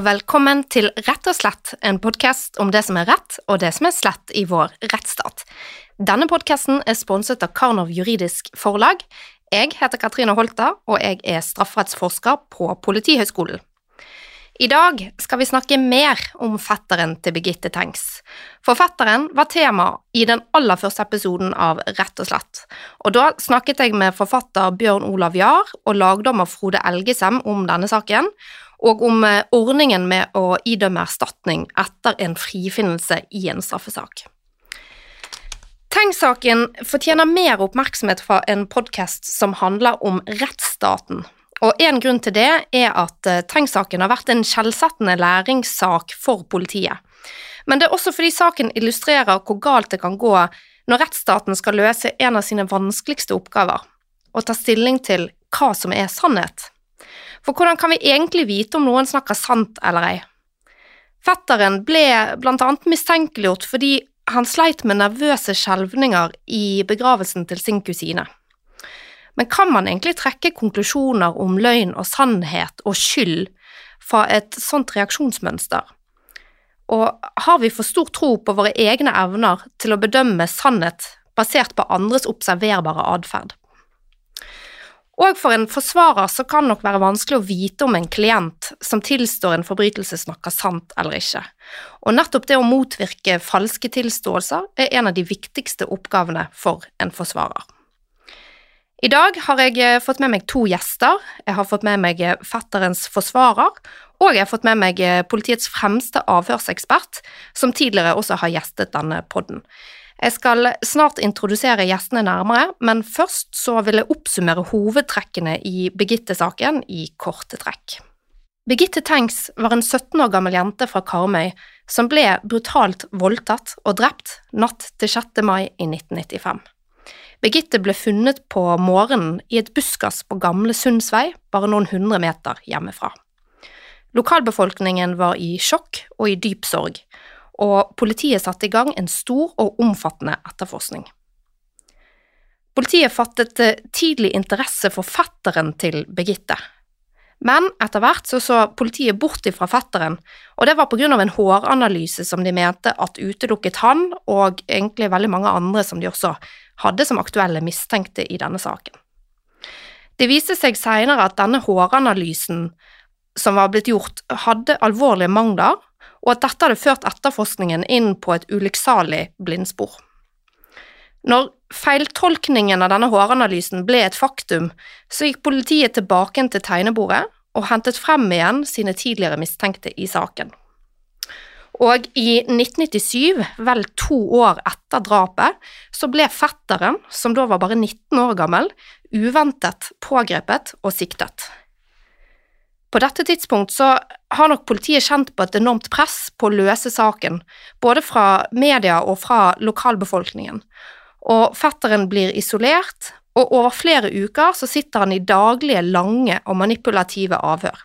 velkommen til Rett og slett, en podkast om det som er rett og det som er slett i vår rettsstat. Denne podkasten er sponset av Karnov juridisk forlag. Jeg heter Katrine Holta, og jeg er strafferettsforsker på Politihøgskolen. I dag skal vi snakke mer om fetteren til Birgitte Tengs. Forfatteren var tema i den aller første episoden av Rett og slett, og da snakket jeg med forfatter Bjørn Olav Jahr og lagdommer Frode Elgesem om denne saken, og om eh, ordningen med å idømme erstatning etter en frifinnelse i en straffesak. Teng-saken fortjener mer oppmerksomhet fra en podkast som handler om rettsstaten, og en grunn til det er at eh, Tenk-saken har vært en skjellsettende læringssak for politiet. Men det er også fordi saken illustrerer hvor galt det kan gå når rettsstaten skal løse en av sine vanskeligste oppgaver, å ta stilling til hva som er sannhet. For hvordan kan vi egentlig vite om noen snakker sant eller ei? Fetteren ble blant annet mistenkeliggjort fordi han sleit med nervøse skjelvninger i begravelsen til sin kusine. Men kan man egentlig trekke konklusjoner om løgn og sannhet og skyld fra et sånt reaksjonsmønster? Og har vi for stor tro på våre egne evner til å bedømme sannhet basert på andres observerbare atferd? Og for en forsvarer så kan det nok være vanskelig å vite om en klient som tilstår en forbrytelse, snakker sant eller ikke. Og nettopp det å motvirke falske tilståelser er en av de viktigste oppgavene for en forsvarer. I dag har jeg eh, fått med meg to gjester. Jeg har fått med meg eh, fetterens forsvarer, og jeg har fått med meg eh, politiets fremste avhørsekspert, som tidligere også har gjestet denne podden. Jeg skal snart introdusere gjestene nærmere, men først så vil jeg oppsummere hovedtrekkene i Birgitte-saken i korte trekk. Birgitte Tengs var en 17 år gammel jente fra Karmøy som ble brutalt voldtatt og drept natt til 6. mai i 1995. Birgitte ble funnet på morgenen i et buskas på Gamle Sundsvei, bare noen hundre meter hjemmefra. Lokalbefolkningen var i sjokk og i dyp sorg, og politiet satte i gang en stor og omfattende etterforskning. Politiet fattet eh, tidlig interesse for fetteren til Birgitte, men etter hvert så, så politiet bort ifra fetteren, og det var på grunn av en håranalyse som de mente at utelukket han, og egentlig veldig mange andre som de også hadde som aktuelle mistenkte i denne saken. Det viste seg senere at denne håranalysen som var blitt gjort, hadde alvorlige mangler, og at dette hadde ført etterforskningen inn på et ulykksalig blindspor. Når feiltolkningen av denne håranalysen ble et faktum, så gikk politiet tilbake til tegnebordet og hentet frem igjen sine tidligere mistenkte i saken. Og i 1997, vel to år etter drapet, så ble fetteren, som da var bare 19 år gammel, uventet pågrepet og siktet. På dette tidspunkt så har nok politiet kjent på et enormt press på å løse saken, både fra media og fra lokalbefolkningen, og fetteren blir isolert, og over flere uker så sitter han i daglige, lange og manipulative avhør.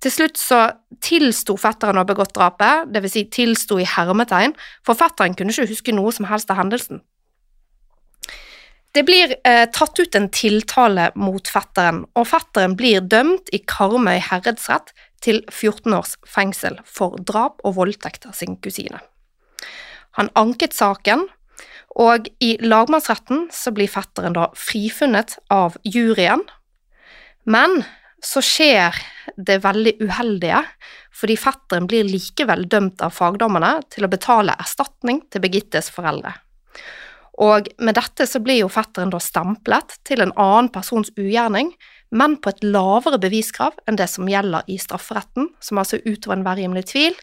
Til slutt så tilsto fetteren å ha begått drapet, vil si tilsto i hermetegn, for fetteren kunne ikke huske noe som helst av hendelsen. Det blir eh, tatt ut en tiltale mot fetteren, og fetteren blir dømt i Karmøy herredsrett til 14 års fengsel for drap og voldtekt av sin kusine. Han anket saken, og i lagmannsretten så blir fetteren da frifunnet av juryen, men så skjer det veldig uheldige, fordi fetteren blir likevel dømt av fagdommerne til å betale erstatning til Birgittes foreldre. Og med dette så blir jo fetteren da stemplet til en annen persons ugjerning, men på et lavere beviskrav enn det som gjelder i strafferetten, som altså utover enhver rimelig tvil.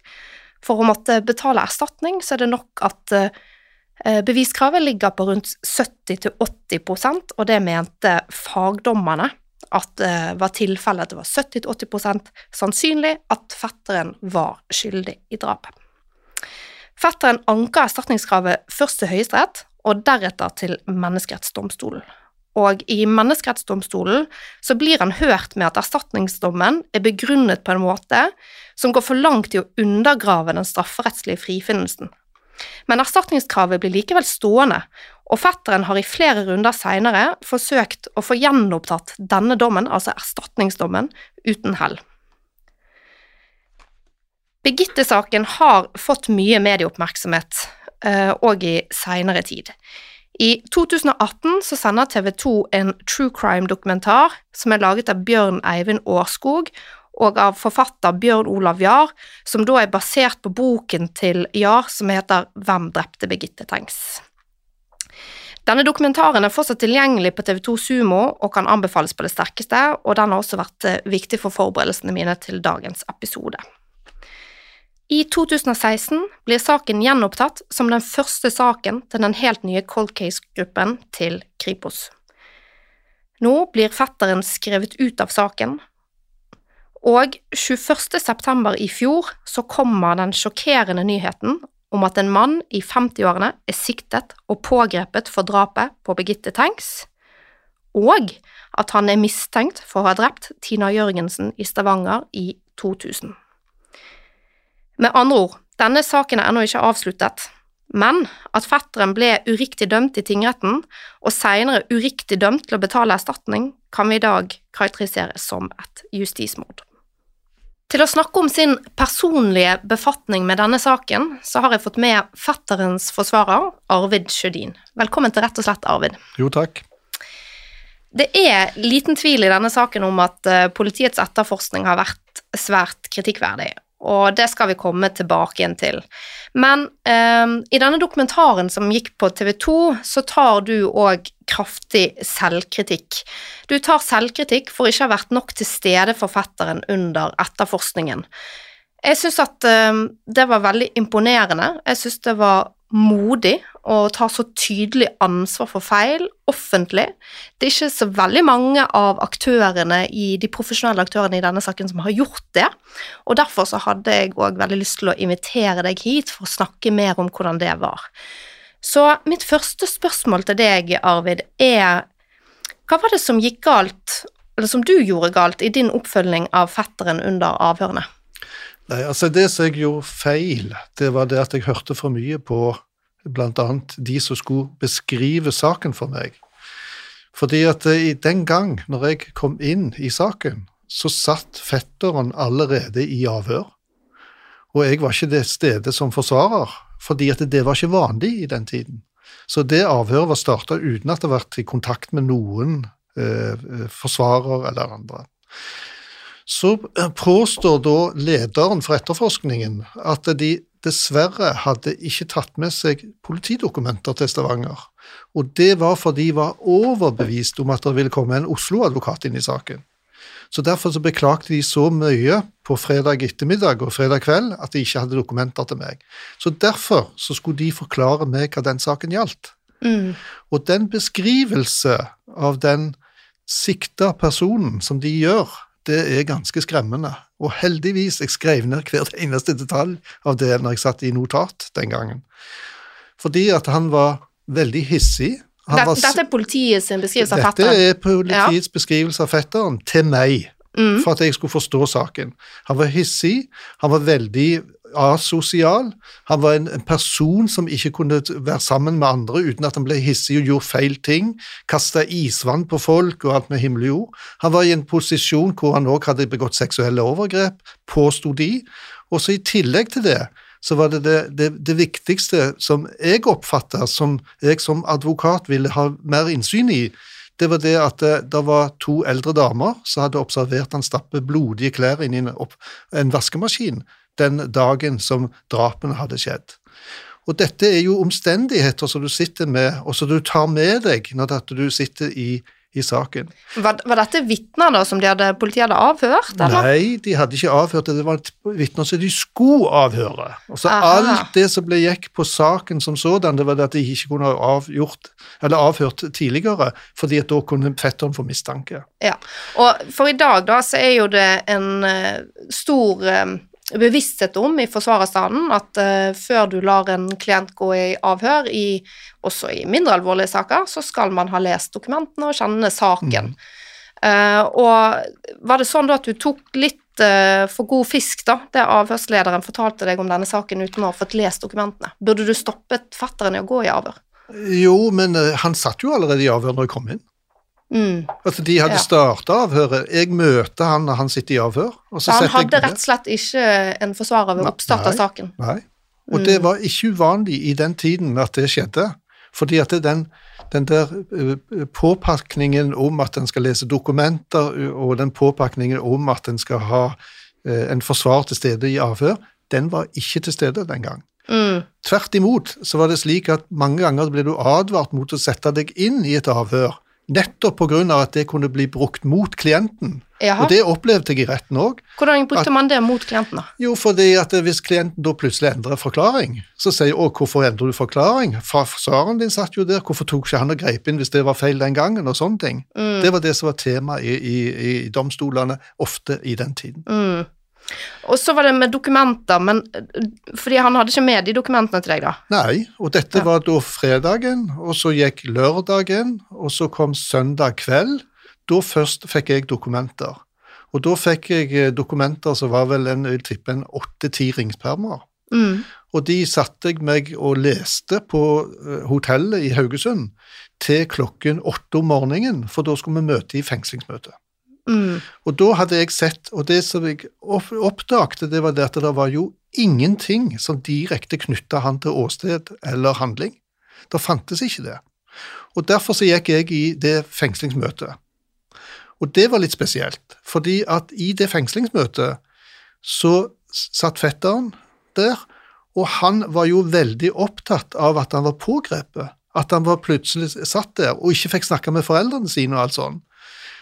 For å måtte betale erstatning, så er det nok at eh, beviskravet ligger på rundt 70-80% og det mente fagdommerne at eh, var tilfellet at det var 70-80% sannsynlig at fetteren var skyldig i drapet. Fetteren anka erstatningskravet først til Høyesterett, og deretter til Menneskerettsdomstolen. Og i Menneskerettsdomstolen så blir han hørt med at erstatningsdommen er begrunnet på en måte som går for langt i å undergrave den strafferettslige frifinnelsen. Men erstatningskravet blir likevel stående, og fetteren har i flere runder senere forsøkt å få gjenopptatt denne dommen, altså erstatningsdommen, uten hell. Birgitte-saken har fått mye medieoppmerksomhet, òg i seinere tid. I 2018 så sender TV 2 en true crime-dokumentar som er laget av Bjørn Eivind Årskog og av forfatter Bjørn Olav Jahr, som da er basert på boken til Jahr som heter Hvem drepte Birgitte Tengs? Denne dokumentaren er fortsatt tilgjengelig på TV2 Sumo og kan anbefales på det sterkeste, og den har også vært eh, viktig for forberedelsene mine til dagens episode. I 2016 blir saken gjenopptatt som den første saken til den helt nye cold case-gruppen til Kripos. Nå blir fetteren skrevet ut av saken, og 21. september i fjor så kommer den sjokkerende nyheten om at en mann i 50-årene er siktet og pågrepet for drapet på Birgitte Tengs, og at han er mistenkt for å ha drept Tina Jørgensen i Stavanger i 2000. Med andre ord, denne saken er ennå ikke avsluttet, men at fetteren ble uriktig dømt i tingretten, og senere uriktig dømt til å betale erstatning, kan vi i dag karakterisere som et justismord. Til å snakke om sin personlige befatning med denne saken, så har jeg fått med fetterens forsvarer, Arvid Sjødin. Velkommen til Rett og slett, Arvid. Jo, takk. Det er liten tvil i denne saken om at eh, politiets etterforskning har vært svært kritikkverdig, og det skal vi komme tilbake igjen til. Men eh, i denne dokumentaren som gikk på TV 2, så tar du òg kraftig selvkritikk. Du tar selvkritikk for ikke å ha vært nok til stede for fetteren under etterforskningen. Jeg syns at eh, det var veldig imponerende. Jeg syns det var modig og tar så tydelig ansvar for feil offentlig. Det er ikke så veldig mange av aktørene i, de profesjonelle aktørene i denne saken som har gjort det, og derfor så hadde jeg òg veldig lyst til å invitere deg hit for å snakke mer om hvordan det var. Så mitt første spørsmål til deg, Arvid, er hva var det som gikk galt, eller som du gjorde galt, i din oppfølging av fetteren under avhørene? Nei, altså Det som jeg gjorde feil, det var det at jeg hørte for mye på bl.a. de som skulle beskrive saken for meg. Fordi at i den gang, når jeg kom inn i saken, så satt fetteren allerede i avhør. Og jeg var ikke det stedet som forsvarer, fordi at det var ikke vanlig i den tiden. Så det avhøret var starta uten at det har vært i kontakt med noen eh, forsvarer eller andre. Så eh, påstår da lederen for etterforskningen at de dessverre hadde ikke tatt med seg politidokumenter til Stavanger. Og det var fordi de var overbevist om at det ville komme en Oslo-advokat inn i saken. Så Derfor så beklagte de så mye på fredag ettermiddag og fredag kveld at de ikke hadde dokumenter til meg. Så Derfor så skulle de forklare meg hva den saken gjaldt. Mm. Og den beskrivelse av den sikta personen som de gjør, det er ganske skremmende. Og heldigvis, jeg skrev ned hvert eneste detalj av det når jeg satt i notat den gangen. Fordi at han var veldig hissig. Var, dette er politiets beskrivelse av fetteren? Dette er politiets ja. beskrivelse av fetteren til meg, mm. for at jeg skulle forstå saken. Han var hissig, han var veldig asosial. Han var en, en, person som ikke kunne være sammen med andre uten at han ble hissig og gjorde feil ting. Kasta isvann på folk og alt med himmel og jord. Han var i en posisjon hvor han òg hadde begått seksuelle overgrep, påsto de. Og så i tillegg til det så var det det, det, det viktigste som jeg oppfatta som jeg som advokat ville ha mer innsyn i, det var det at det, det, var to eldre damer som hadde observert han stappe blodige klær inn i en, en vaskemaskin den dagen som drapene hadde skjedd. Og dette er jo omstendigheter som du sitter med, og som du tar med deg når du sitter i, i saken. Var, var dette vitner da som de hadde, politiet hadde avhørt? Eller? Nei, de hadde ikke avhørt det. Det var vitner som de skulle avhøre. Altså, Aha. Alt det som ble gikk på saken som sådan, det var det at de ikke kunne ha avgjort, eller avhørt tidligere, fordi at da kunne fetteren få mistanke. Ja, og For i dag da, så er jo det en uh, stor uh, bevissthet om i forsvarerstanden at uh, før du lar en klient gå i avhør, i, også i mindre alvorlige saker, så skal man ha lest dokumentene og kjenne saken. Mm. Uh, og var det sånn da at du tok litt uh, for god fisk, da, det avhørslederen fortalte deg om denne saken uten å ha fått lest dokumentene? Burde du stoppet fatteren i å gå i avhør? Jo, men han satt jo allerede i avhør når jeg kom inn. Mm. Altså, De hadde Ja. starta avhøret. Jeg møter han når han sitter i avhør. han hadde rett og slett ikke en forsvarer ved oppstart av saken? Nei. Og Mm. det var ikke uvanlig i den tiden at det skjedde. Fordi at den, den der eh, påpakningen om at en skal lese dokumenter, uh, og den påpakningen om at en skal ha eh, en forsvar til stede i avhør, den var ikke til stede den gang. Mm. Tvert imot så var det slik at mange ganger ble du advart mot å sette deg inn i et avhør, nettopp av at det kunne bli brukt mot klienten. Jaha. Og det opplevde jeg i retten òg. Hvordan brukte man det mot klienten, da? Jo, fordi at hvis klienten da plutselig endrer forklaring, så sier 'Å, hvorfor endrer du forklaring?' Forsvareren din satt jo der, hvorfor tok ikke han og greip inn hvis det var feil den gangen, og sånne ting. Mm. Det var det som var tema i, i, i domstolene ofte i den tiden. Mm. Og så var det med dokumenter, men fordi han hadde ikke med de dokumentene til deg, da? Nei, og dette var da fredagen, og så gikk lørdagen, og så kom søndag kveld. Da først fikk jeg dokumenter. Og da fikk jeg eh, dokumenter som var vel en, jeg tipper en åtte-ti ringspermer. Mm. Og de satte jeg meg og leste på eh, hotellet i Haugesund til klokken åtte om morgenen, for da skulle vi møte i fengslingsmøte. Mm. Og da hadde jeg sett, og det som jeg oppdagte, det var det at det var jo ingenting som direkte knytta han til åsted eller handling. Det fantes ikke det. Og derfor så gikk jeg i det fengslingsmøtet. Og det var litt spesielt, fordi at i det fengslingsmøtet så satt fetteren der, og han var jo veldig opptatt av at han var pågrepet. At han var plutselig satt der og ikke fikk snakke med foreldrene sine og alt sånn.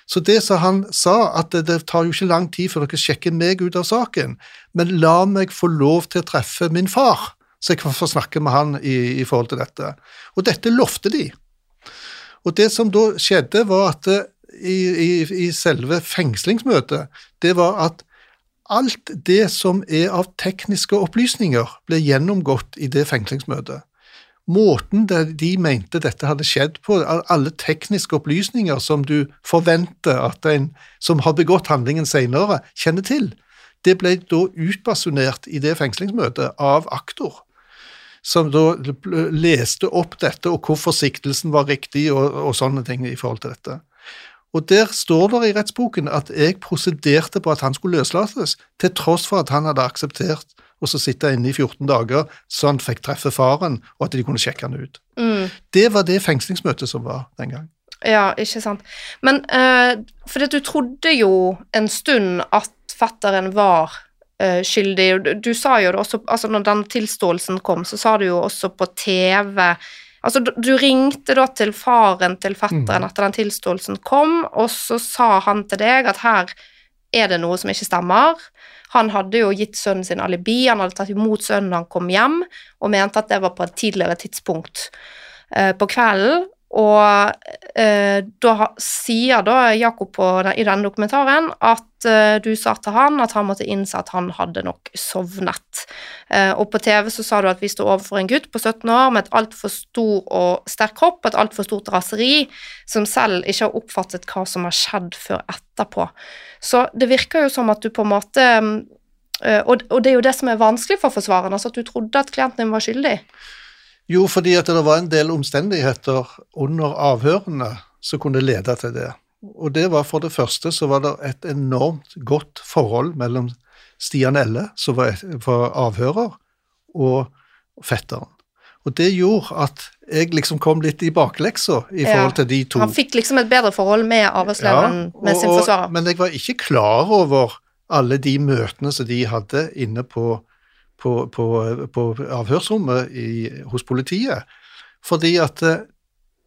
Så det som han sa, at det, tar jo ikke lang tid før dere sjekker meg ut av saken, men la meg få lov til å treffe min far, så jeg kan få snakke med han i, i forhold til dette. Og dette lovte de. Og det som da skjedde, var at eh, i, i, i selve fengslingsmøtet, det var at alt det som er av tekniske opplysninger, ble gjennomgått i det fengslingsmøtet. Måten de mente dette hadde skjedd på, alle tekniske opplysninger som du forventer at en som har begått handlingen senere, kjenner til, det ble da utbasunert i det fengslingsmøtet av aktor, som da leste opp dette, og hvorfor siktelsen var riktig, og, og sånne ting i forhold til dette. Og der står det i rettsboken at jeg prosederte på at han skulle løslates, til tross for at han hadde akseptert å så sitte inne i 14 dager, så han fikk treffe faren, og at de kunne sjekke han ut. Mm. Det var det fengslingsmøtet som var den gang. Ja, ikke sant. Men uh, fordi at du trodde jo en stund at fatteren var uh, skyldig. Du, du sa jo det også altså Når den tilståelsen kom, så sa du jo også på TV Altså, du, du ringte da til faren til fatteren Mm. etter den tilståelsen kom, og så sa han til deg at her er det noe som ikke stemmer. Han hadde jo gitt sønnen sin alibi, han hadde tatt imot sønnen da han kom hjem, og mente at det var på et tidligere tidspunkt eh, på kvelden. Og eh, da sier da Jakob på i denne dokumentaren at eh, du sa til han at han måtte innse at han hadde nok sovnet. Eh, og på TV så sa du at vi står overfor en gutt på 17 år med et altfor stor og sterk kropp et altfor stort raseri, som selv ikke har oppfattet hva som har skjedd før etterpå. Så det virker jo som at du på en måte eh, og, og det er jo det som er vanskelig for forsvareren, altså at du trodde at klienten din var skyldig. Jo, fordi at det var en del omstendigheter under avhørene som kunne lede til det. Og det var for det første så var det et enormt godt forhold mellom Stian Elle, som var, var avhører, og fetteren. Og det gjorde at jeg liksom kom litt i bakleksa i Ja. forhold til de to. Han fikk liksom et bedre forhold med avhørslederen med sin forsvarer. Men jeg var ikke klar over alle de møtene som de hadde inne på, på, på, på avhørsrommet i, hos politiet. Fordi at eh,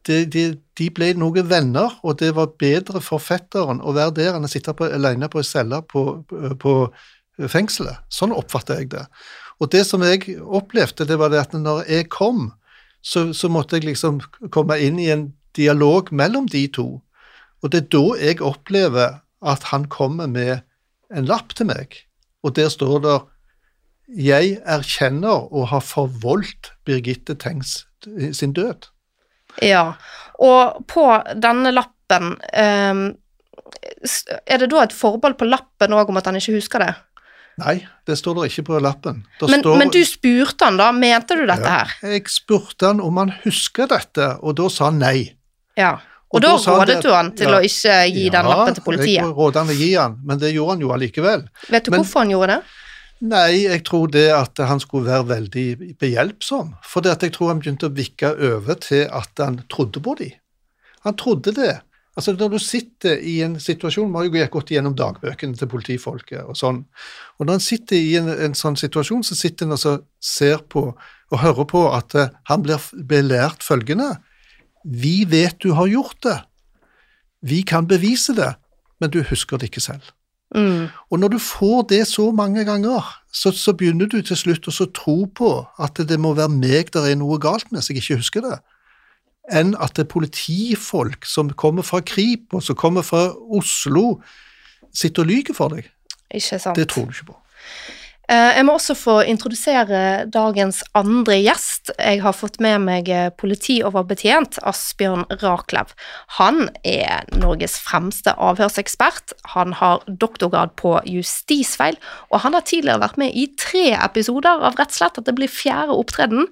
de, de, de ble noen venner, og det var bedre for fetteren å være der enn å sitte på, alene på ei celle på, på fengselet. Sånn oppfatter jeg det. Og det som jeg opplevde, det var det at når jeg kom, så, så måtte jeg liksom komme inn i en dialog mellom de to. Og det er da jeg opplever at han kommer med en lapp til meg, og der står det jeg erkjenner å ha forvoldt Birgitte Tengs sin død. Ja, og på denne lappen ehm, Er det da et forbehold på lappen òg om at han ikke husker det? Nei, det står det ikke på lappen. Men, står, men du spurte han da, mente du dette Ja. her? Jeg spurte han om han husker dette, og da sa han nei. Ja. Og, da da rådet du han til ja. å ikke gi den lappen til politiet? Ja, jeg rådet han å gi han, men det gjorde han jo allikevel. Vet du men- hvorfor han gjorde det? Nei, jeg tror det at han skulle være veldig behjelpsom. For det at jeg tror han begynte å vikke over til at han trodde på dem. Han trodde det. Altså Når du sitter i en situasjon Vi har jo gått gjennom dagbøkene til politifolket og sånn. Og når en sitter i en, en sånn situasjon, så sitter en og så ser på og hører på at eh, han blir belært følgende Vi vet du har gjort det. Vi kan bevise det, men du husker det ikke selv. Mm. Og når du får det så mange ganger, så, så begynner du til slutt å tro på at det må være meg der er noe galt med, så jeg ikke husker det, enn at det er politifolk som kommer fra Kripos, som kommer fra Oslo, sitter og lyver for deg. Ikke sant? Det tror du ikke på. Eh, Jeg må også få introdusere dagens andre gjest. Jeg har fått med meg eh, politioverbetjent Asbjørn Raklev. Han er Norges fremste avhørsekspert. Han har doktorgrad på justisfeil, og han har tidligere vært med i tre episoder av Rett og slett at det blir fjerde opptreden,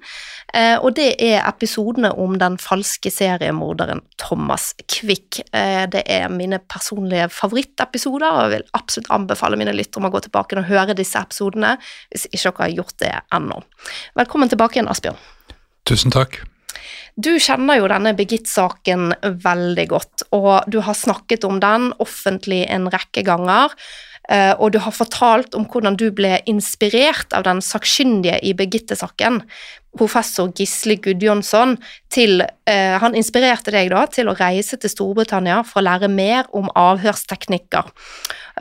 eh, og det er episodene om den falske seriemorderen Thomas Quick. Det er mine personlige favorittepisoder, og jeg vil absolutt anbefale mine lyttere om å gå tilbake og høre disse episodene hvis ikke dere har gjort det ennå. Velkommen tilbake igjen, Asbjørn. Tusen takk. Du kjenner jo denne Birgit-saken veldig godt, og du har snakket om den offentlig en rekke ganger. Eh, Og du har fortalt om hvordan du ble inspirert av den sakkyndige i Birgitte-saken, professor Gisle Gudjonsson, til eh, Han inspirerte deg da til å reise til Storbritannia for å lære mer om avhørsteknikker.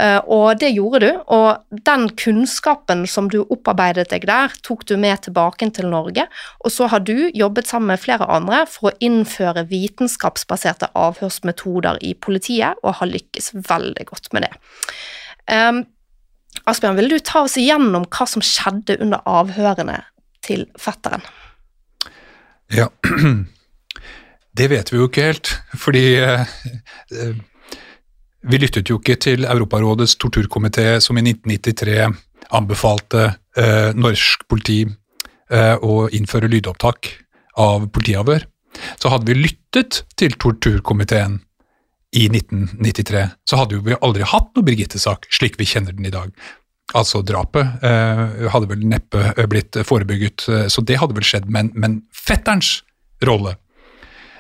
Eh, Og det gjorde du, og den kunnskapen som du opparbeidet deg der, tok du med tilbake til Norge, og så har du jobbet sammen med flere andre for å innføre vitenskapsbaserte avhørsmetoder i politiet, og har lykkes veldig godt med det. Um, Asbjørn, vil du ta oss igjennom hva som skjedde under avhørene til fetteren? Ja, det vet vi jo ikke helt, fordi eh, vi lyttet jo ikke til Europarådets torturkomité som i 1993 anbefalte eh, norsk politi eh, å innføre lydopptak av politiavhør. Så hadde vi lyttet til torturkomiteen i 1993, så hadde jo vi aldri hatt noe Birgitte-sak slik vi kjenner den i dag. Altså drapet eh, hadde vel neppe eh, blitt forebygget, eh, så det hadde vel skjedd, men, men fetterens rolle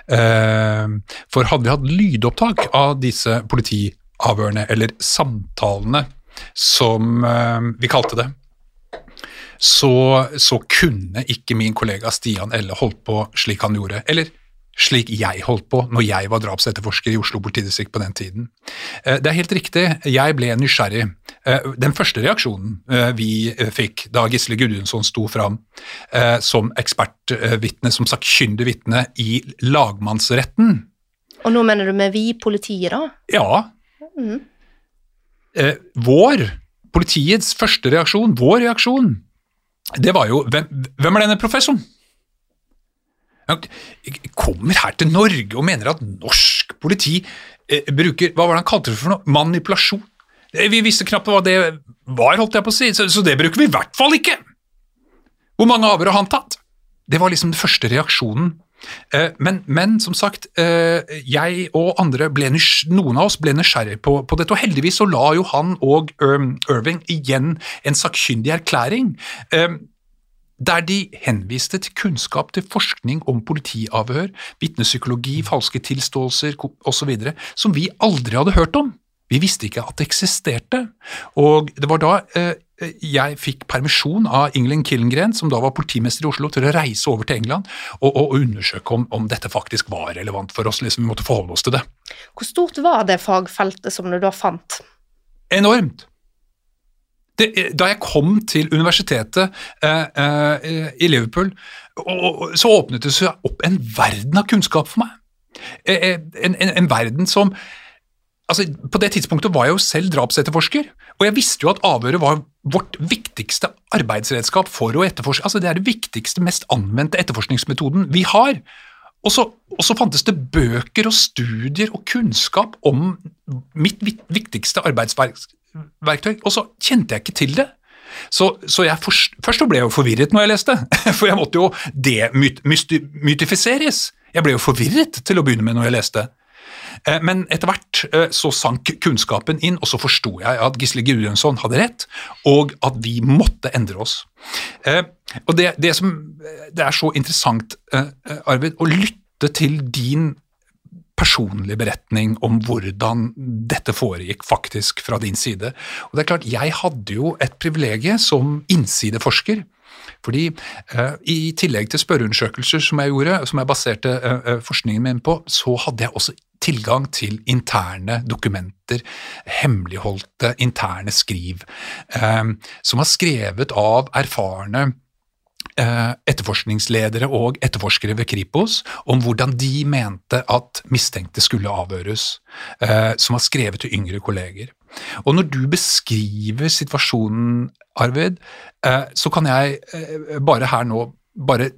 eh, For hadde vi hatt lydopptak av disse politiavhørene, eller samtalene, som eh, vi kalte det, så, så kunne ikke min kollega Stian Elle holdt på slik han gjorde. Eller slik jeg holdt på når jeg var drapsetterforsker i Oslo politidistrikt på den tiden. Eh, Det er helt riktig, jeg ble nysgjerrig. Eh, Den første reaksjonen eh, vi fikk da Gisle Gudjonsson sto fram som ekspertvitne, som sakkyndig vitne i lagmannsretten Og nå mener du med vi, politiet, da? Ja. Eh, vår, politiets første reaksjon, vår reaksjon, det var jo Hvem, hvem er denne professoren? Kommer her til Norge og mener at norsk politi eh, bruker Hva var det han kalte det for noe? Manipulasjon? Eh, Vi visste knapt hva det var, holdt jeg på å si, så, så det bruker vi i hvert fall ikke! Hvor mange avhør har han tatt? Det var liksom den første reaksjonen. Eh, Men, men som sagt, eh, jeg og andre noen av oss ble nysgjerrig på, på dette, og heldigvis så la jo han og um, Irving igjen en sakkyndig erklæring. eh, der de henviste til kunnskap til forskning om politiavhør, vitnepsykologi, falske tilståelser osv., som vi aldri hadde hørt om. Vi visste ikke at det eksisterte. Og det var da eh, jeg fikk permisjon av Ingelin Killengren, som da var politimester i Oslo, til å reise over til England og, og undersøke om, om dette faktisk var relevant for oss. liksom Vi måtte forholde oss til det. Hvor stort var det fagfeltet som du da fant? Enormt. Det, da jeg kom til universitetet eh, eh, i Liverpool, og, så åpnet det seg opp en verden av kunnskap for meg. Eh, eh, en, en, en verden som altså, På det tidspunktet var jeg jo selv drapsetterforsker, og jeg visste jo at avhøret var vårt viktigste arbeidsredskap for å etterforske. altså Det er det viktigste, mest anvendte etterforskningsmetoden vi har. Og så, og så fantes det bøker og studier og kunnskap om mitt viktigste viktigste arbeidsverktøy, og så kjente jeg ikke til det. Så, så jeg forst, først ble jeg jo forvirret når jeg leste, for jeg måtte jo demytifiseres. Jeg ble jo forvirret til å begynne med når jeg leste. Eh, men etter hvert eh, så sank kunnskapen inn, og så forsto jeg at Gisle Gudjonsson hadde rett, og at vi måtte endre oss. Eh, og det, det, som, det er så interessant, Arvid, å lytte til din personlig beretning om hvordan dette foregikk faktisk fra din side. Og det er klart, Jeg hadde jo et privilegium som innsideforsker. Fordi uh, I tillegg til spørreundersøkelser som jeg gjorde, som jeg baserte uh, forskningen min på, så hadde jeg også tilgang til interne dokumenter, hemmeligholdte interne skriv, uh, som var skrevet av erfarne Eh, etterforskningsledere og etterforskere ved Kripos om hvordan de mente at mistenkte skulle avhøres, eh, som har skrevet til yngre kolleger. Og når du beskriver situasjonen, Arvid, eh, så kan jeg bare her nå bare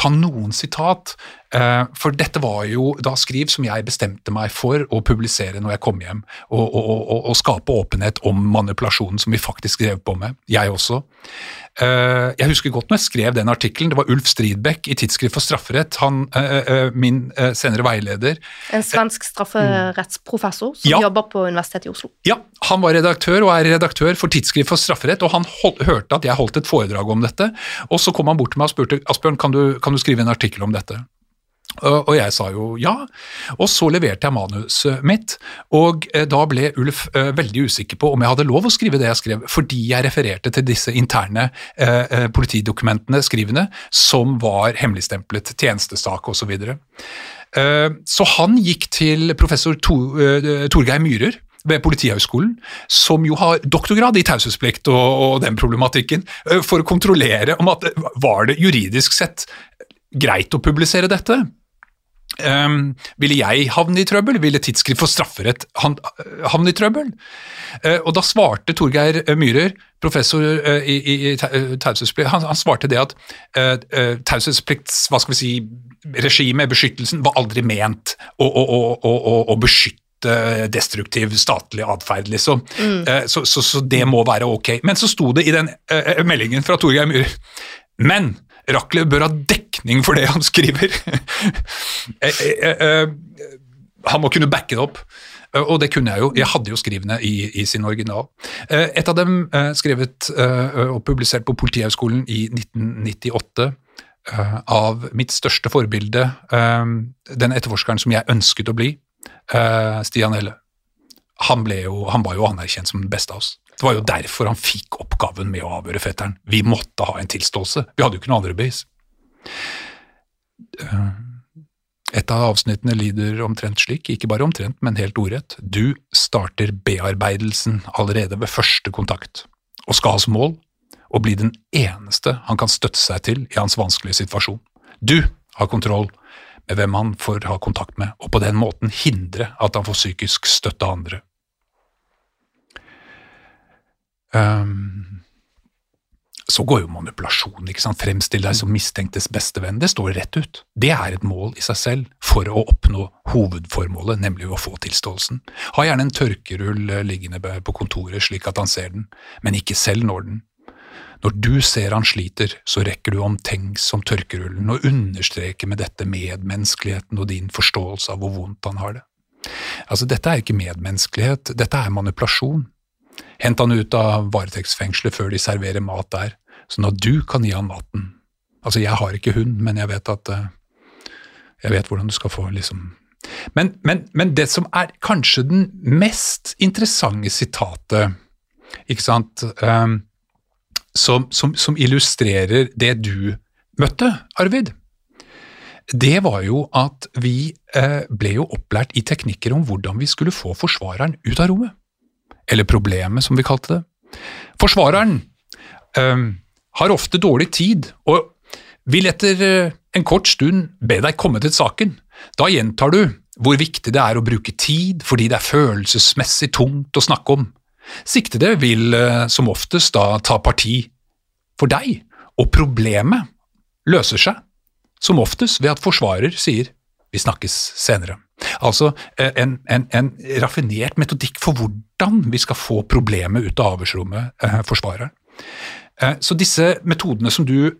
ta noen sitat, for dette var jo da skriv som jeg bestemte meg for å publisere når jeg kom hjem, og, og, og, og skape åpenhet om manipulasjonen som vi faktisk drev på med, jeg også. Eh, jeg husker godt når jeg skrev den artikkelen, det var Ulf Stridbeck i Tidsskrift for strafferett, han, eh, eh, min senere veileder. En svensk strafferettsprofessor som ja. jobber på Universitetet i Oslo. Ja, han var redaktør og er redaktør for Tidsskrift for strafferett, og han hold, hørte at jeg holdt et foredrag om dette, og så kom han bort til meg og spurte Asbjørn, kan du, kan du skrive en artikkel om dette? Og jeg sa jo ja, og så leverte jeg manuset mitt. Og eh, da ble Ulf eh, veldig usikker på om jeg hadde lov å skrive det jeg skrev, fordi jeg refererte til disse interne eh, politidokumentene, skrivene, som var hemmeligstemplet, tjenestesak osv. Så, så han gikk til professor Torgeir Myhrer ved Politihøgskolen, som jo har doktorgrad i taushetsplikt og, og, den problematikken, for å kontrollere om at var det juridisk sett greit å publisere dette. Um, ville jeg havne i trøbbel? Ville Tidsskrift for strafferett havne i trøbbel? Uh, og da svarte Torgeir Myhrer, professor uh, i, i, i taushetsplikt, han, han, svarte det at uh, taushetsplikts hva skal vi si, regime, beskyttelsen, var aldri ment å, å, å, å beskytte destruktiv statlig atferd, liksom. Mm. Så, så, så, det må være ok. Men så sto det i den meldingen fra Torgeir Myhrer Men Rachlew bør ha dekning for det han skriver. Eh, eh, eh, han må kunne backe det opp. Og det kunne jeg jo. Jeg hadde jo skrivene i, i sin original. Et av dem skrevet og publisert på Politihøgskolen i 1998 av mitt største forbilde, den etterforskeren som jeg ønsket å bli, Stian Helle. Han, jo, han var jo anerkjent som den beste av oss. Det var jo derfor han fikk oppgaven med å avhøre fetteren. Vi måtte ha en tilståelse. Vi hadde jo ikke noe andre bevis. Eh, et av avsnittene lyder omtrent slik, ikke bare omtrent, men helt ordrett. Du starter bearbeidelsen allerede ved første kontakt, og skal ha som mål å bli den eneste han kan støtte seg til i hans vanskelige situasjon. Du har kontroll med hvem han får ha kontakt med, og på den måten hindre at han får psykisk støtte av andre. Um, så går jo manipulasjon. ikke sant? Fremstill deg som mistenktes bestevenn. Det står rett ut. Det er et mål i seg selv for å oppnå hovedformålet, nemlig å få tilståelsen. Ha gjerne en tørkerull eh, liggende på kontoret slik at han ser den, men ikke selv når den. Når du ser han sliter, så rekker du omtenksom tørkerullen og understreker med dette medmenneskeligheten og din forståelse av hvor vondt han har det. Altså, dette er ikke medmenneskelighet, dette er manipulasjon. Hent han ut av varetektsfengselet før de serverer mat der, sånn at du kan gi han maten. Altså, jeg har ikke hund, men jeg vet at uh, Jeg vet hvordan du skal få liksom men, men, men, det som er kanskje den mest interessante sitatet, ikke sant, um, som, som, som, illustrerer det du møtte, Arvid, det var jo at vi uh, ble jo opplært i teknikker om hvordan vi skulle få forsvareren ut av rommet eller problemet som vi kalte det. Forsvareren um, har ofte dårlig tid og vil etter øh, en kort stund be deg komme til saken. Da gjentar du hvor viktig det er å bruke tid fordi det er følelsesmessig tungt å snakke om. Siktede vil øh, som oftest da ta parti for deg, og problemet løser seg som oftest ved at forsvarer sier vi snakkes senere. Altså eh, en, en, en raffinert metodikk for hvordan vi skal få problemet ut av avhørsrommet, eh, forsvareren. Eh, så disse metodene som du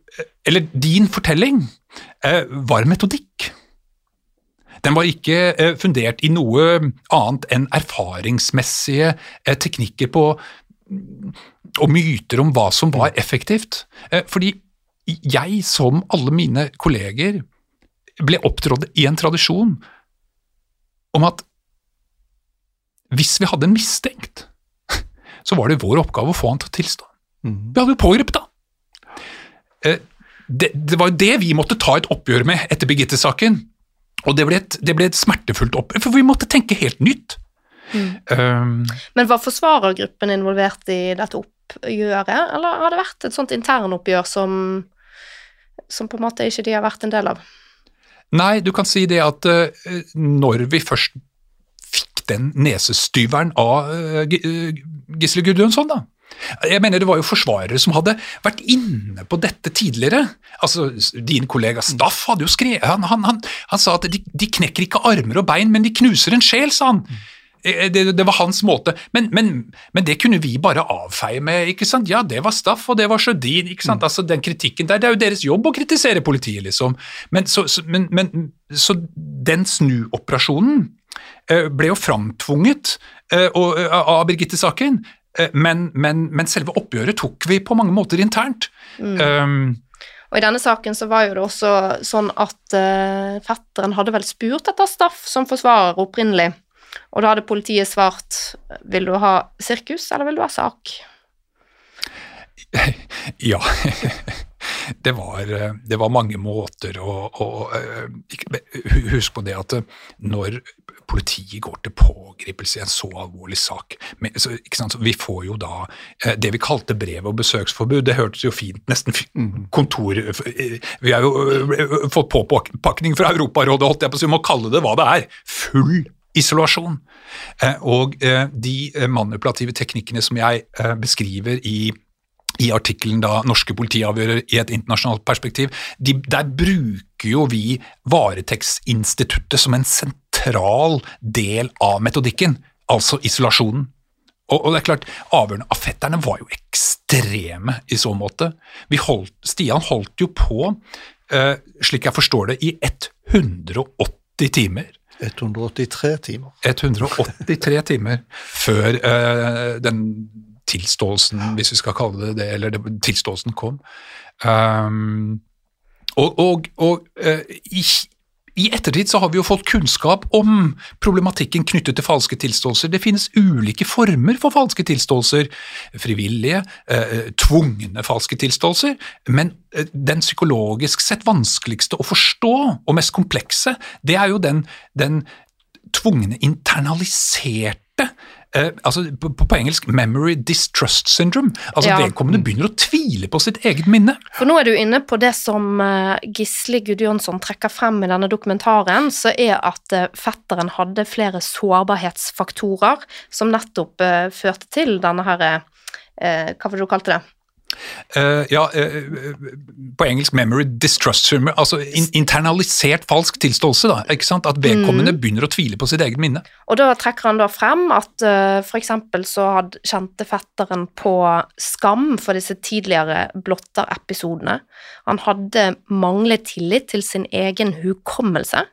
Eller din fortelling var metodikk. Den var ikke eh, fundert i noe annet enn erfaringsmessige eh, teknikker på og myter om hva som var effektivt. Eh, fordi jeg, som alle mine kolleger, ble opptrådt i en tradisjon om at hvis vi hadde en mistenkt, så var det vår oppgave å få han til å tilstå. Mhm. Vi hadde jo pågrepet da. Eh, Det, det var jo det vi måtte ta et oppgjør med etter Birgitte-saken. Og det ble, et, det ble et smertefullt oppgjør, for vi måtte tenke helt nytt. Um, Men var forsvarergruppen involvert i dette oppgjøret, eller har det vært et sånt internoppgjør som, som på en måte ikke de har vært en del av? Nei, du kan si det at eh, når vi først fikk den nesestyveren av eh, eh, Gisle Gudjonsson, da. Jeg mener Det var jo forsvarere som hadde vært inne på dette tidligere. Altså, Din kollega Staff hadde jo skrevet Han, han, han, han sa at de, de knekker ikke armer og bein, men de knuser en sjel, sa han. Eh, Det, det var hans måte, men, men, men det kunne vi bare avfeie med. ikke sant? Ja, det var Staff, og det var Sjødin. ikke sant? Altså, Den kritikken der, Det er jo deres jobb å kritisere politiet, liksom. Men så, så, men, men, så den snuoperasjonen eh, ble jo framtvunget eh, eh, av Birgitte-saken, eh, men, men, men selve oppgjøret tok vi på mange måter internt. Um, Og i denne saken så var jo det også sånn at uh, fetteren hadde vel spurt etter Staff som forsvarer opprinnelig, og da hadde politiet svart vil du ha sirkus, eller vil du ha sak? Ja, det var, det var mange måter å, å eh, Husk på det at eh, når politiet går til pågripelse i en så alvorlig sak men, så, ikke sant, så Vi får jo da eh, det vi kalte brev- og besøksforbud. Det hørtes jo fint nesten kontor eh, Vi har jo fått påpakning fra Europarådet, holdt jeg på å si, om å kalle det hva det er. Full isolasjon. Eh, Og eh, de eh, manipulative teknikkene som jeg beskriver i i artikkelen da 'Norske politiavgjører i et internasjonalt perspektiv', de, der bruker jo vi varetektsinstituttet som en sentral del av metodikken, altså isolasjonen. Og, og det er klart, Avhørene av fetterne var jo ekstreme i så måte. Holdt, Stian holdt jo på, eh, slik jeg forstår det, i 180 timer. 183 timer. 183 timer før uh, den tilståelsen, hvis vi skal kalle det det, eller det, tilståelsen kom. Um, og og, og uh, i, i ettertid så har vi jo fått kunnskap om problematikken knyttet til falske tilståelser. Det finnes ulike former for falske tilståelser. Frivillige, eh, tvungne falske tilståelser. Men eh, den psykologisk sett vanskeligste å forstå, og mest komplekse, det er jo den, den tvungne internaliserte eh, altså på, på engelsk 'memory distrust syndrome'. Altså Ja. Vedkommende begynner å tvile på sitt eget minne. For nå er du inne på det som eh, Gisle Gudjonsson trekker frem i denne dokumentaren, så er at eh, fetteren hadde flere sårbarhetsfaktorer som nettopp eh, førte til denne her eh, Hva var det du kalte det? Eh, ja, uh, på engelsk 'memory distrust summer altså in internalisert falsk tilståelse. da, ikke sant? At vedkommende begynner å tvile på sitt eget minne. Og da trekker han da frem at uh, eksempel så hadde, kjente fetteren på skam for disse tidligere blotterepisodene. Han hadde manglet tillit til sin egen hukommelse.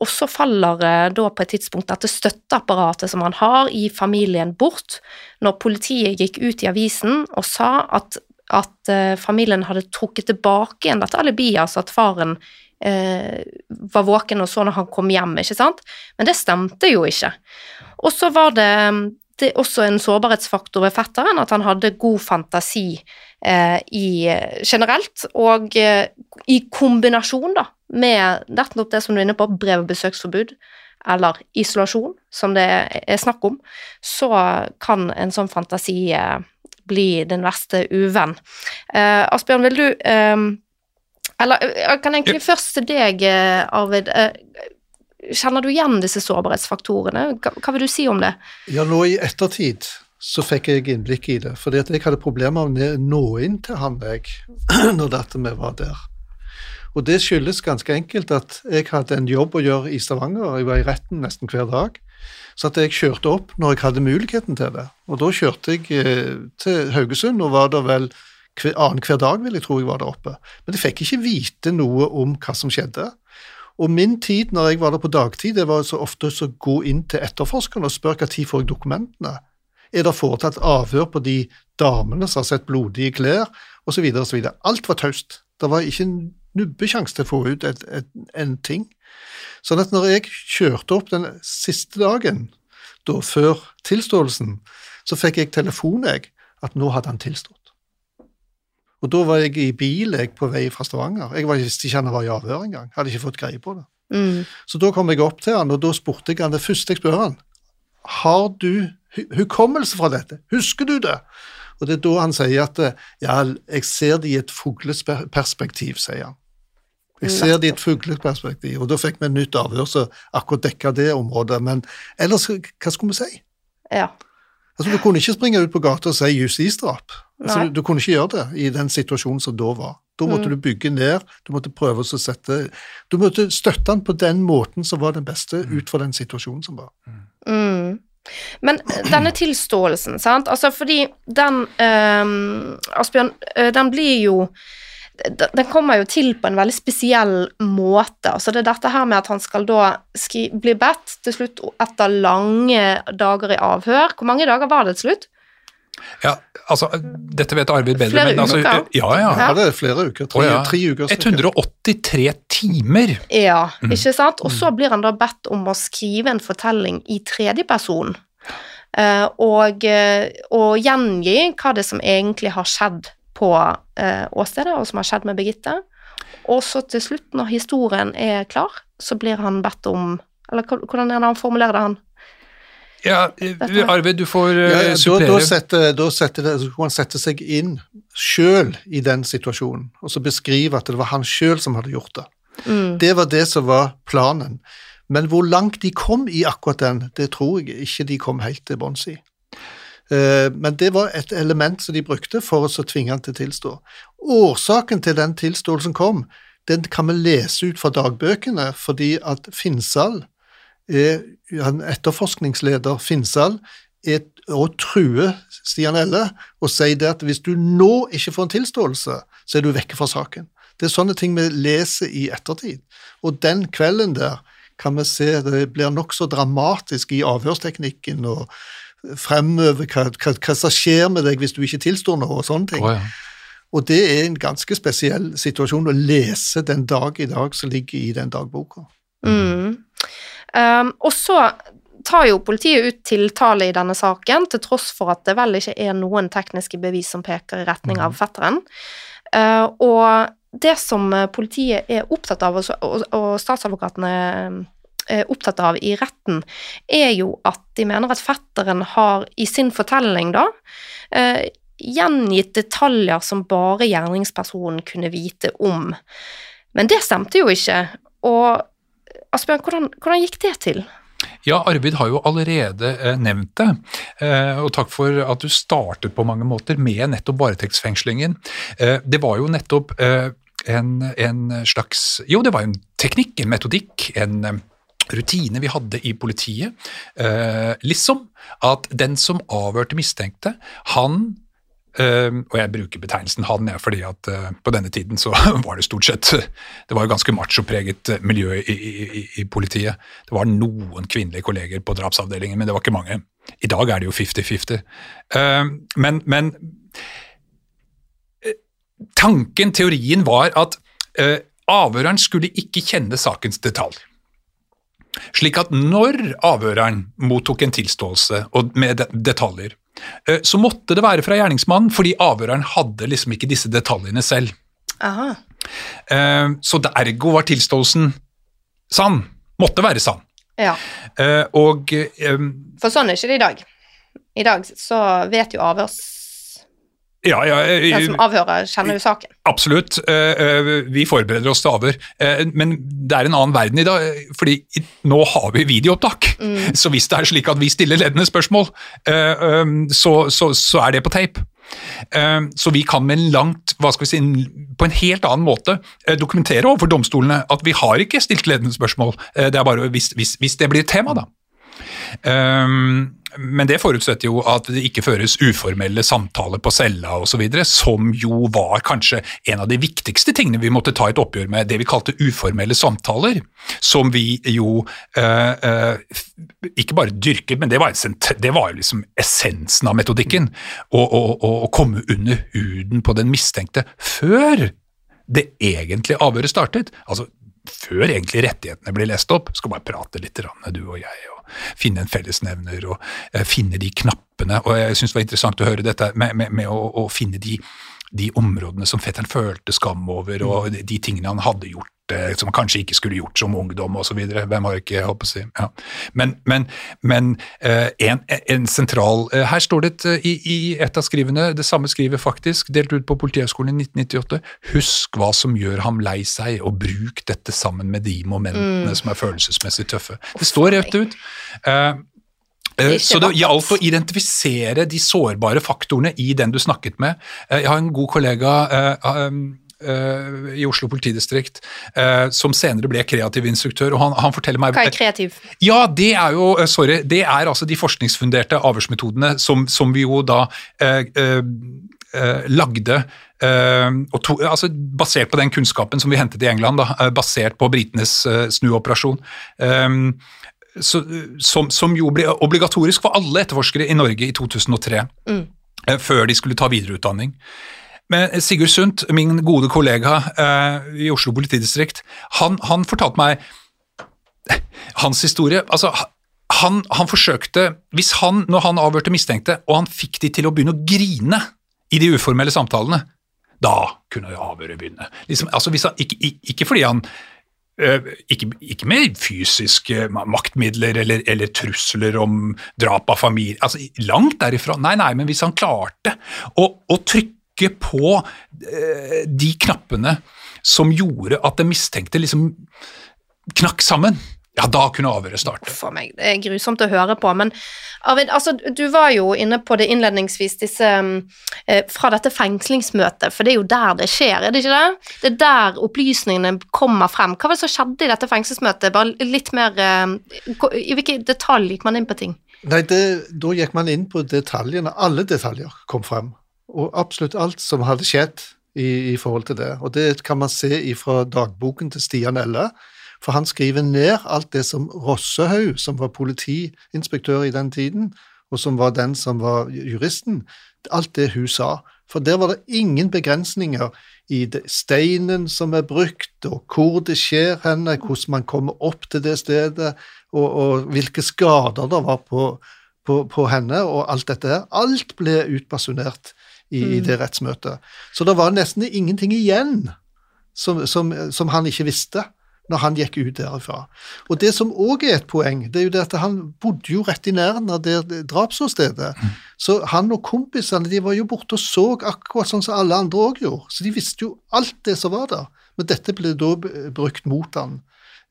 Og så faller eh, da på et tidspunkt dette støtteapparatet som han har i familien bort, når politiet gikk ut i avisen og sa at, at eh, familien hadde trukket tilbake igjen dette alibiet, altså at faren eh, var våken og så når han kom hjem, ikke sant? Men det stemte jo ikke. Og så var det, det også en sårbarhetsfaktor ved fetteren at han hadde god fantasi eh, i, generelt, og eh, i kombinasjon da, med nettopp det som du er inne på, brev- og besøksforbud, eller isolasjon, som det er snakk om, så kan en sånn fantasi eh, bli din verste uvenn. Eh, Asbjørn, vil du eh, Eller jeg kan egentlig først til deg, eh, Arvid. Eh, kjenner du igjen disse sårbarhetsfaktorene? Hva, hva vil du si om det? Ja, nå i ettertid så fikk jeg innblikk i det, fordi at jeg hadde problemer med å nå inn til han jeg, når dette vi var der. Og det skyldes ganske enkelt at jeg hadde en jobb å gjøre i Stavanger, jeg var i retten nesten hver dag, så at jeg kjørte opp når jeg hadde muligheten til det. Og da kjørte jeg eh, til Haugesund, og var der vel hver, annenhver dag, vil jeg tro jeg var der oppe. Men jeg fikk ikke vite noe om hva som skjedde. Og min tid når jeg var der på dagtid, det var så ofte å gå inn til etterforskerne og spørre når får dokumentene. Er det foretatt avhør på de damene som har sett blodige klær, osv. Alt var taust. Det var ikke nubbesjanse til å få ut et, et, en ting. Sånn at når jeg kjørte opp den siste dagen, da før tilståelsen, så fikk jeg telefon, jeg, at nå hadde han tilstått. Og da var jeg i bil jeg på vei fra Stavanger. Jeg visste ikke han var i avhør engang. Hadde ikke fått greie på det. Mm. Så da kom jeg opp til han, og da spurte jeg han det første jeg spør han, har du hukommelse fra dette? Husker du det? Og det er da han sier at ja, jeg ser det i et fugleperspektiv, sier han. Jeg ser det i et fugleperspektiv, og da fikk vi et nytt avhør som akkurat dekka det området. Men ellers, hva skulle vi si? Ja. Altså, Du kunne ikke springe ut på gata og si justisdrap. Altså, du, du kunne ikke gjøre det i den situasjonen som da var. Da måtte Mm. du bygge ned, du måtte prøve å sette Du måtte støtte den på den måten som var den beste, ut fra den situasjonen som var. Mm. Men eh, denne tilståelsen, sant, altså fordi den øh, Asbjørn, øh, den blir jo den kommer jo til på en veldig spesiell måte. altså Det er dette her med at han skal da skri, bli bedt til slutt etter lange dager i avhør. Hvor mange dager var det til slutt? Ja, altså, Dette vet Arvid bedre, Flere men altså, uker? ja, ja. Ja, det er flere uker. Tre, oh, ja. tre uker. 183 timer. Ja, Mm. ikke sant? Og så blir han da bedt om å skrive en fortelling i tredjeperson. Uh, og, eh, og gjengi hva det som egentlig har skjedd på eh, åstedet, og som har skjedd med Birgitte. Og så til slutt, når historien er klar, så blir han bedt om Eller hvordan er det han formulerer det, han? Ja, eh, Arvid, du får eh, Ja, ja, da, da, setter, da setter det, så kan han sette seg inn sjøl i den situasjonen, og så beskrive at det var han sjøl som hadde gjort det. Mm. Det var det som var planen. Men hvor langt de kom i akkurat den, det tror jeg ikke de kom helt til bunns i. Eh, Men det var et element som de brukte for å tvinge han til å tilstå. Årsaken til den tilståelsen kom, den kan vi lese ut fra dagbøkene, fordi at Finnsal, er, han etterforskningsleder Finnsal, er, og truer Stian Elle og sier det at hvis du nå ikke får en tilståelse, så er du vekke fra saken. Det er sånne ting vi leser i ettertid. Og den kvelden der kan vi se det blir nokså dramatisk i avhørsteknikken og fremover hva, hva, hva som skjer med deg hvis du ikke tilstår noe og sånne ting. Oh, ja. Og det er en ganske spesiell situasjon å lese den dag i dag som ligger i den dagboka. Mm. Um, og så tar jo politiet ut tiltale i denne saken, til tross for at det vel ikke er noen tekniske bevis som peker i retning av fetteren. Uh, og det som eh, politiet er opptatt av, og, og, og statsadvokatene eh, er opptatt av i retten, er jo at de mener at fetteren har i sin fortelling da eh, gjengitt detaljer som bare gjerningspersonen kunne vite om. Men det stemte jo ikke. Og Asbjørn, hvordan, hvordan gikk det til? Ja, Arvid har jo allerede eh, nevnt det, eh, og takk for at du startet på mange måter med nettopp varetektsfengslingen. Eh, det var jo nettopp eh, en, en slags Jo, det var en teknikk, en metodikk, en eh, rutine vi hadde i politiet. Eh, liksom at den som avhørte mistenkte, han Uh, og jeg bruker betegnelsen han, jeg, fordi at uh, på denne tiden så var det stort sett Det var jo ganske machopreget eh, miljø i, i, i, politiet. Det var noen kvinnelige kolleger på drapsavdelingen, men det var ikke mange. I dag er det jo 50-50. Uh, men, men tanken, teorien, var at avhøreren skulle ikke kjenne sakens detalj. Slik at når avhøreren mottok en tilståelse og med detaljer, eh, så måtte det være fra gjerningsmannen, fordi avhøreren hadde liksom ikke disse detaljene selv. Aha. Eh, Så ergo var tilståelsen sann. Måtte være sann. Ja. Eh, Og For sånn er ikke det i dag. I dag så vet jo avhørs... ja, ja eh, Den som avhører, kjenner jo saken. Absolutt. eh, eh, Vi forbereder oss til avhør. Men det er en annen verden i dag, fordi nå har vi videoopptak. Så hvis det er slik at vi stiller ledende spørsmål, eh, eh, så, så, så er det på tape. Eh, Så vi kan med en langt, hva skal vi si, på en helt annen måte dokumentere overfor domstolene at vi har ikke stilt ledende spørsmål. Det er bare hvis, hvis, hvis det blir tema, da. Men det forutsetter jo at det ikke føres uformelle samtaler på cella osv., som jo var kanskje en av de viktigste tingene vi måtte ta et oppgjør med, det vi kalte uformelle samtaler, som vi jo øh, øh, ikke bare dyrket, men det var, det var liksom essensen av metodikken. Å komme under huden på den mistenkte før det egentlige avhøret startet. altså før egentlig rettighetene blir lest opp, skal bare prate litt, du og jeg, og finne en fellesnevner og eh, finne de knappene. Og jeg syns det var interessant å høre dette med, med, med å, å, finne de, de områdene som fetteren følte skam over, og de, de tingene han hadde gjort som man kanskje ikke skulle gjort som ungdom osv. Hvem har ikke håpet å si. Ja. Men, men, men uh, en, en, sentral uh, Her står det uh, i, i, et av skrivene, det samme skrivet faktisk, delt ut på Politihøgskolen i 1998. Husk hva som gjør ham lei seg, og bruk dette sammen med de momentene mm. som er følelsesmessig tøffe. Det står rett ut. Så det gjaldt å identifisere de sårbare faktorene i den du snakket med. Jeg har en god kollega uh, i Oslo politidistrikt, uh, som senere ble kreativ instruktør. og han, han, forteller meg... Hva er kreativ? Ja, det er jo uh, sorry, det er altså de forskningsfunderte avhørsmetodene som, som vi jo da lagde to, altså basert på den kunnskapen som vi hentet i England, da, basert på britenes snuoperasjon. Um, så, som, som, jo ble obligatorisk for alle etterforskere i Norge i 2003. Mm. Før de skulle ta videreutdanning. Men Sigurd Sundt, min gode kollega eh, i Oslo politidistrikt, han, han, fortalte meg hans historie. Altså, han, han, forsøkte Hvis han, når han avhørte mistenkte, og han fikk de til å begynne å grine i de uformelle samtalene, da kunne avhøret begynne. Liksom, altså, han, ikke, ikke, fordi han eh, ikke, ikke, med fysiske maktmidler eller, eller, trusler om drap av familie, altså langt derifra. Nei, nei, men hvis han klarte å, å trykke trykke på eh, de knappene som gjorde at det mistenkte liksom knakk sammen. Ja, da kunne avhøret starte. For meg, Det er grusomt å høre på. Men Arvid, altså, du var jo inne på det innledningsvis, disse eh, fra dette fengslingsmøtet, for det er jo der det skjer, er det ikke det? Det er der opplysningene kommer frem. Hva var det som skjedde i dette fengslingsmøtet? Bare litt mer eh, I hvilken detalj gikk man inn på ting? Nei, det, Da gikk man inn på detaljene. Alle detaljer kom frem og absolutt alt som hadde skjedd i, i, forhold til det. Og det kan man se fra dagboken til Stian Elle, for han skriver ned alt det som Rossehaug, som var politiinspektør i den tiden, og som var den som var juristen, alt det hun sa. For der var det ingen begrensninger i det, steinen som er brukt, og hvor det skjer henne, hvordan man kommer opp til det stedet, og, og hvilke skader det var på, på, på henne, og alt dette her. Alt ble utbasunert i, mm. i det rettsmøtet. Så det var nesten ingenting igjen som, som, som, han ikke visste når han gikk ut derifra. Og Det som òg er et poeng, det er jo det at han bodde jo rett i nærheten av det drapsåstedet. Mm. Så han og kompisene de var jo borte og så akkurat sånn som alle andre òg gjorde. Så de visste jo alt det som var der. Men dette ble da brukt mot han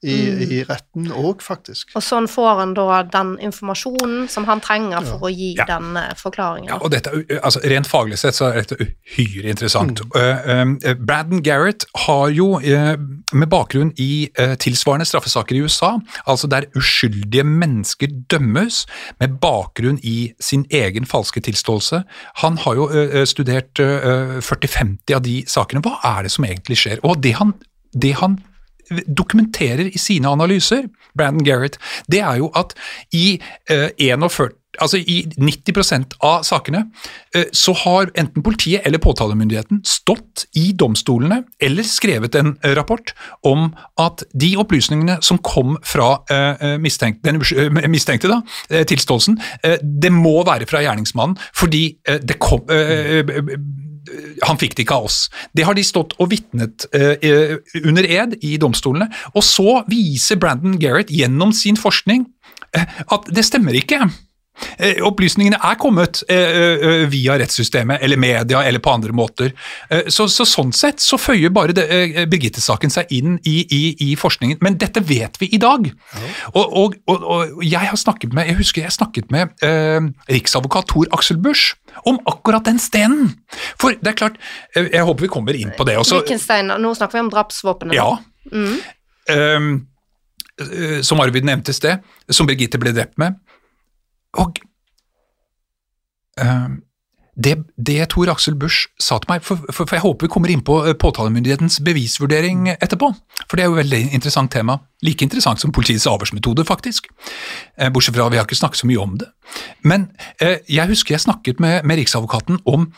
i, mm. i retten òg, faktisk. Og sånn får han da den informasjonen som han trenger for ja. å gi ja. den uh, forklaringen. Ja, og dette, altså, Rent faglig sett så er dette uhyre interessant. Mm. Uh, uh, Braden Garrett har jo, med bakgrunn i tilsvarende straffesaker i USA, altså der uskyldige mennesker dømmes med bakgrunn i sin egen falske tilståelse Han har jo studert 40-50 av de sakene. Hva er det som egentlig skjer? Og det han, det han dokumenterer i sine analyser, Brandon Garrett, det er jo at i uh, 41 Altså I 90% av sakene eh, så har enten politiet eller påtalemyndigheten stått i domstolene eller skrevet en eh, rapport om at de opplysningene som kom fra eh, mistenkt, den mistenkte, da, tilståelsen, det må være fra gjerningsmannen fordi det kom han fikk det ikke av oss. Det har de stått og vitnet eh, under ed i domstolene. Og så viser Brandon Garrett gjennom sin forskning eh, at det stemmer ikke. Eh, opplysningene er kommet eh, eh, via rettssystemet eller media eller på andre måter. Så, så Sånn sett så føyer bare Birgitte-saken seg inn i, i, i, forskningen. Men dette vet vi i dag. Ja. Og, og, og, og, jeg har snakket med jeg husker jeg snakket med eh, riksadvokat Tor Aksel Busch om akkurat den stenen. For det er klart, jeg håper vi kommer inn på det også. Hvilken stein? Nå snakker vi om drapsvåpenet. Ja. Mm. Um, som Arvid nevnte i sted, som Birgitte ble drept med. Og uh, det, det, Tor Aksel Busch sa til meg, for, for, for, jeg håper vi kommer inn på eh, påtalemyndighetens bevisvurdering etterpå, for det er jo et veldig interessant tema. Like interessant som politiets avhørsmetode, faktisk. Eh, bortsett fra vi har ikke snakket så mye om det. Men eh, jeg husker jeg snakket med, med Riksadvokaten om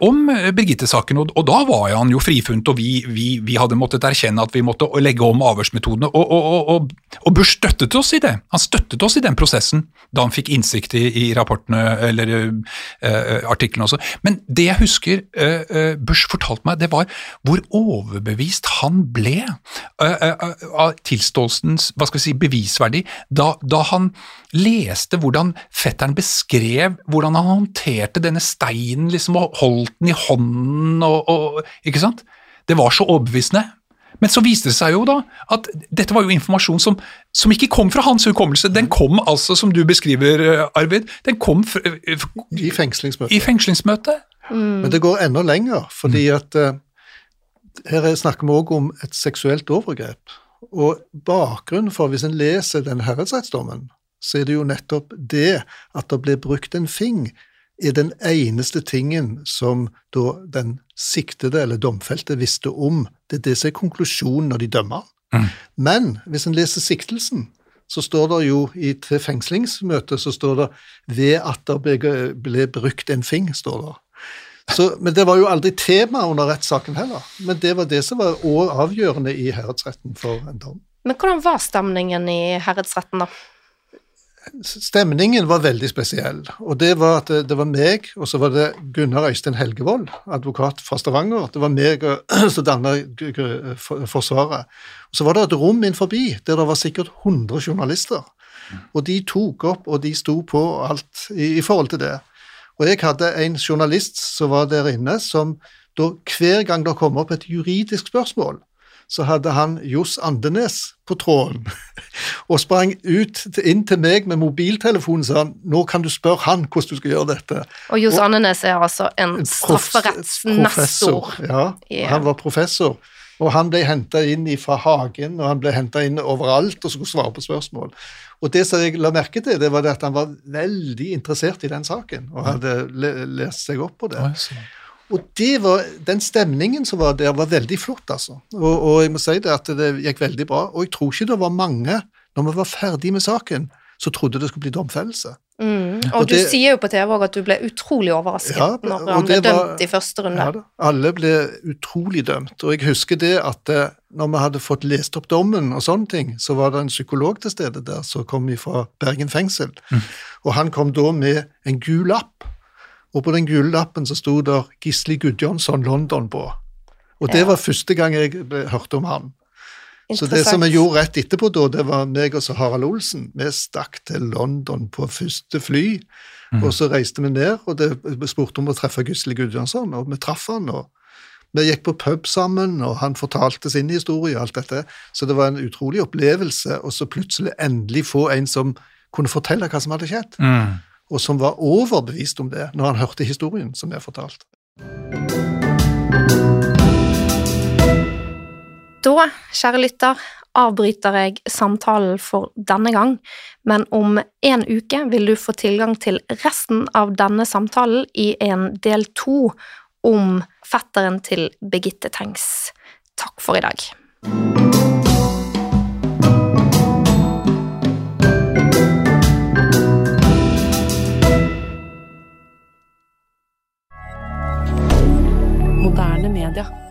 om eh, Birgitte-saken, og, og, da var han jo frifunnet, og vi, vi, vi, hadde måttet erkjenne at vi måtte legge om avhørsmetodene. Og, og, og, Bush støttet oss i det. Han støttet oss i den prosessen da han fikk innsikt i, i rapportene eller uh, artiklene også. Men det jeg husker uh, Bush fortalte meg, det var hvor overbevist han ble uh, av tilståelsens hva skal vi si, bevisverdi da, da han leste hvordan fetteren beskrev hvordan han håndterte denne steinen liksom, og holdt den i hånden og, og, Ikke sant? Det var så overbevisende. Men så viste det seg jo da at dette var jo informasjon som, som ikke kom fra hans hukommelse. Den kom altså, som du beskriver, Arvid, den kom fra, I fengslingsmøtet. I fengslingsmøtet. Mm. Men det går enda lenger, fordi mm. at uh, her snakker vi òg om et seksuelt overgrep. Og bakgrunnen for, hvis en leser den herredsrettsdommen, så er det jo nettopp det at det blir brukt en fing, er den eneste tingen som da den siktede eller domfelte visste om. Det er det som er konklusjonen når de dømmer. Mm. Men hvis en leser siktelsen, så står det jo i til fengslingsmøtet så står det 'ved at det ble, ble brukt en fing'. står det. Så, men det var jo aldri tema under rettssaken heller. Men det var det som var avgjørende i herredsretten for en dom. Men hvordan var stemningen i herredsretten, da? Stemningen var veldig spesiell. og Det var at det, var meg, og så var det Gunnar Øystein Helgevold, advokat fra Stavanger. Det var meg som danna Forsvaret. Og Så var det et rom inn forbi der det var sikkert 100 journalister. Og de tok opp, og de sto på alt i, i forhold til det. Og jeg hadde en journalist som var der inne, som da hver gang det kom opp et juridisk spørsmål, så hadde han Johs Andenes på tråden og sprang ut inn til meg med mobiltelefonen sa nå kan du spørre han hvordan du skal gjøre dette. Og Johs Andenes er altså en strafferettsnestor. Ja, yeah. han var professor. Og han ble henta inn fra Hagen, og han ble henta inn overalt og skulle svare på spørsmål. Og det som jeg la merke til, det var det at han var veldig interessert i den saken, og hadde lest seg opp på det. Og var, den stemningen som var der, var veldig flott, altså. Og, og, jeg må si det at det gikk veldig bra. Og jeg tror ikke det var mange, når vi var ferdig med saken, som trodde det skulle bli domfellelse. Mm. Og, og, du det, sier jo på TV òg at du ble utrolig overrasket ja, når han ble dømt var, i første runde. Ja, alle ble utrolig dømt. Og jeg husker det at eh, når vi hadde fått lest opp dommen og sånne ting, så var det en psykolog til stede der som kom fra Bergen fengsel. Mm. Og han kom da med en gul lapp og på den gule lappen så sto det Gisli Gudjonsson London på. Og det ja. var første gang jeg hørte om han. Så det som vi gjorde rett etterpå, da, det var meg og så Harald Olsen. Vi stakk til London på første fly, mm. og så reiste vi ned, og det, vi spurte om å treffe Gisli Gudjonsson, og vi traff han. og vi gikk på pub sammen, og han fortalte sin historie og alt dette. Så det var en utrolig opplevelse, og så plutselig endelig få en som kunne fortelle hva som hadde skjedd. Mm og som var overbevist om det når han hørte historien som er fortalt. Da, kjære lytter, avbryter jeg samtalen for denne gang, men om en uke vil du få tilgang til resten av denne samtalen i en del to om fetteren til Birgitte Tengs. Takk for i dag. Media.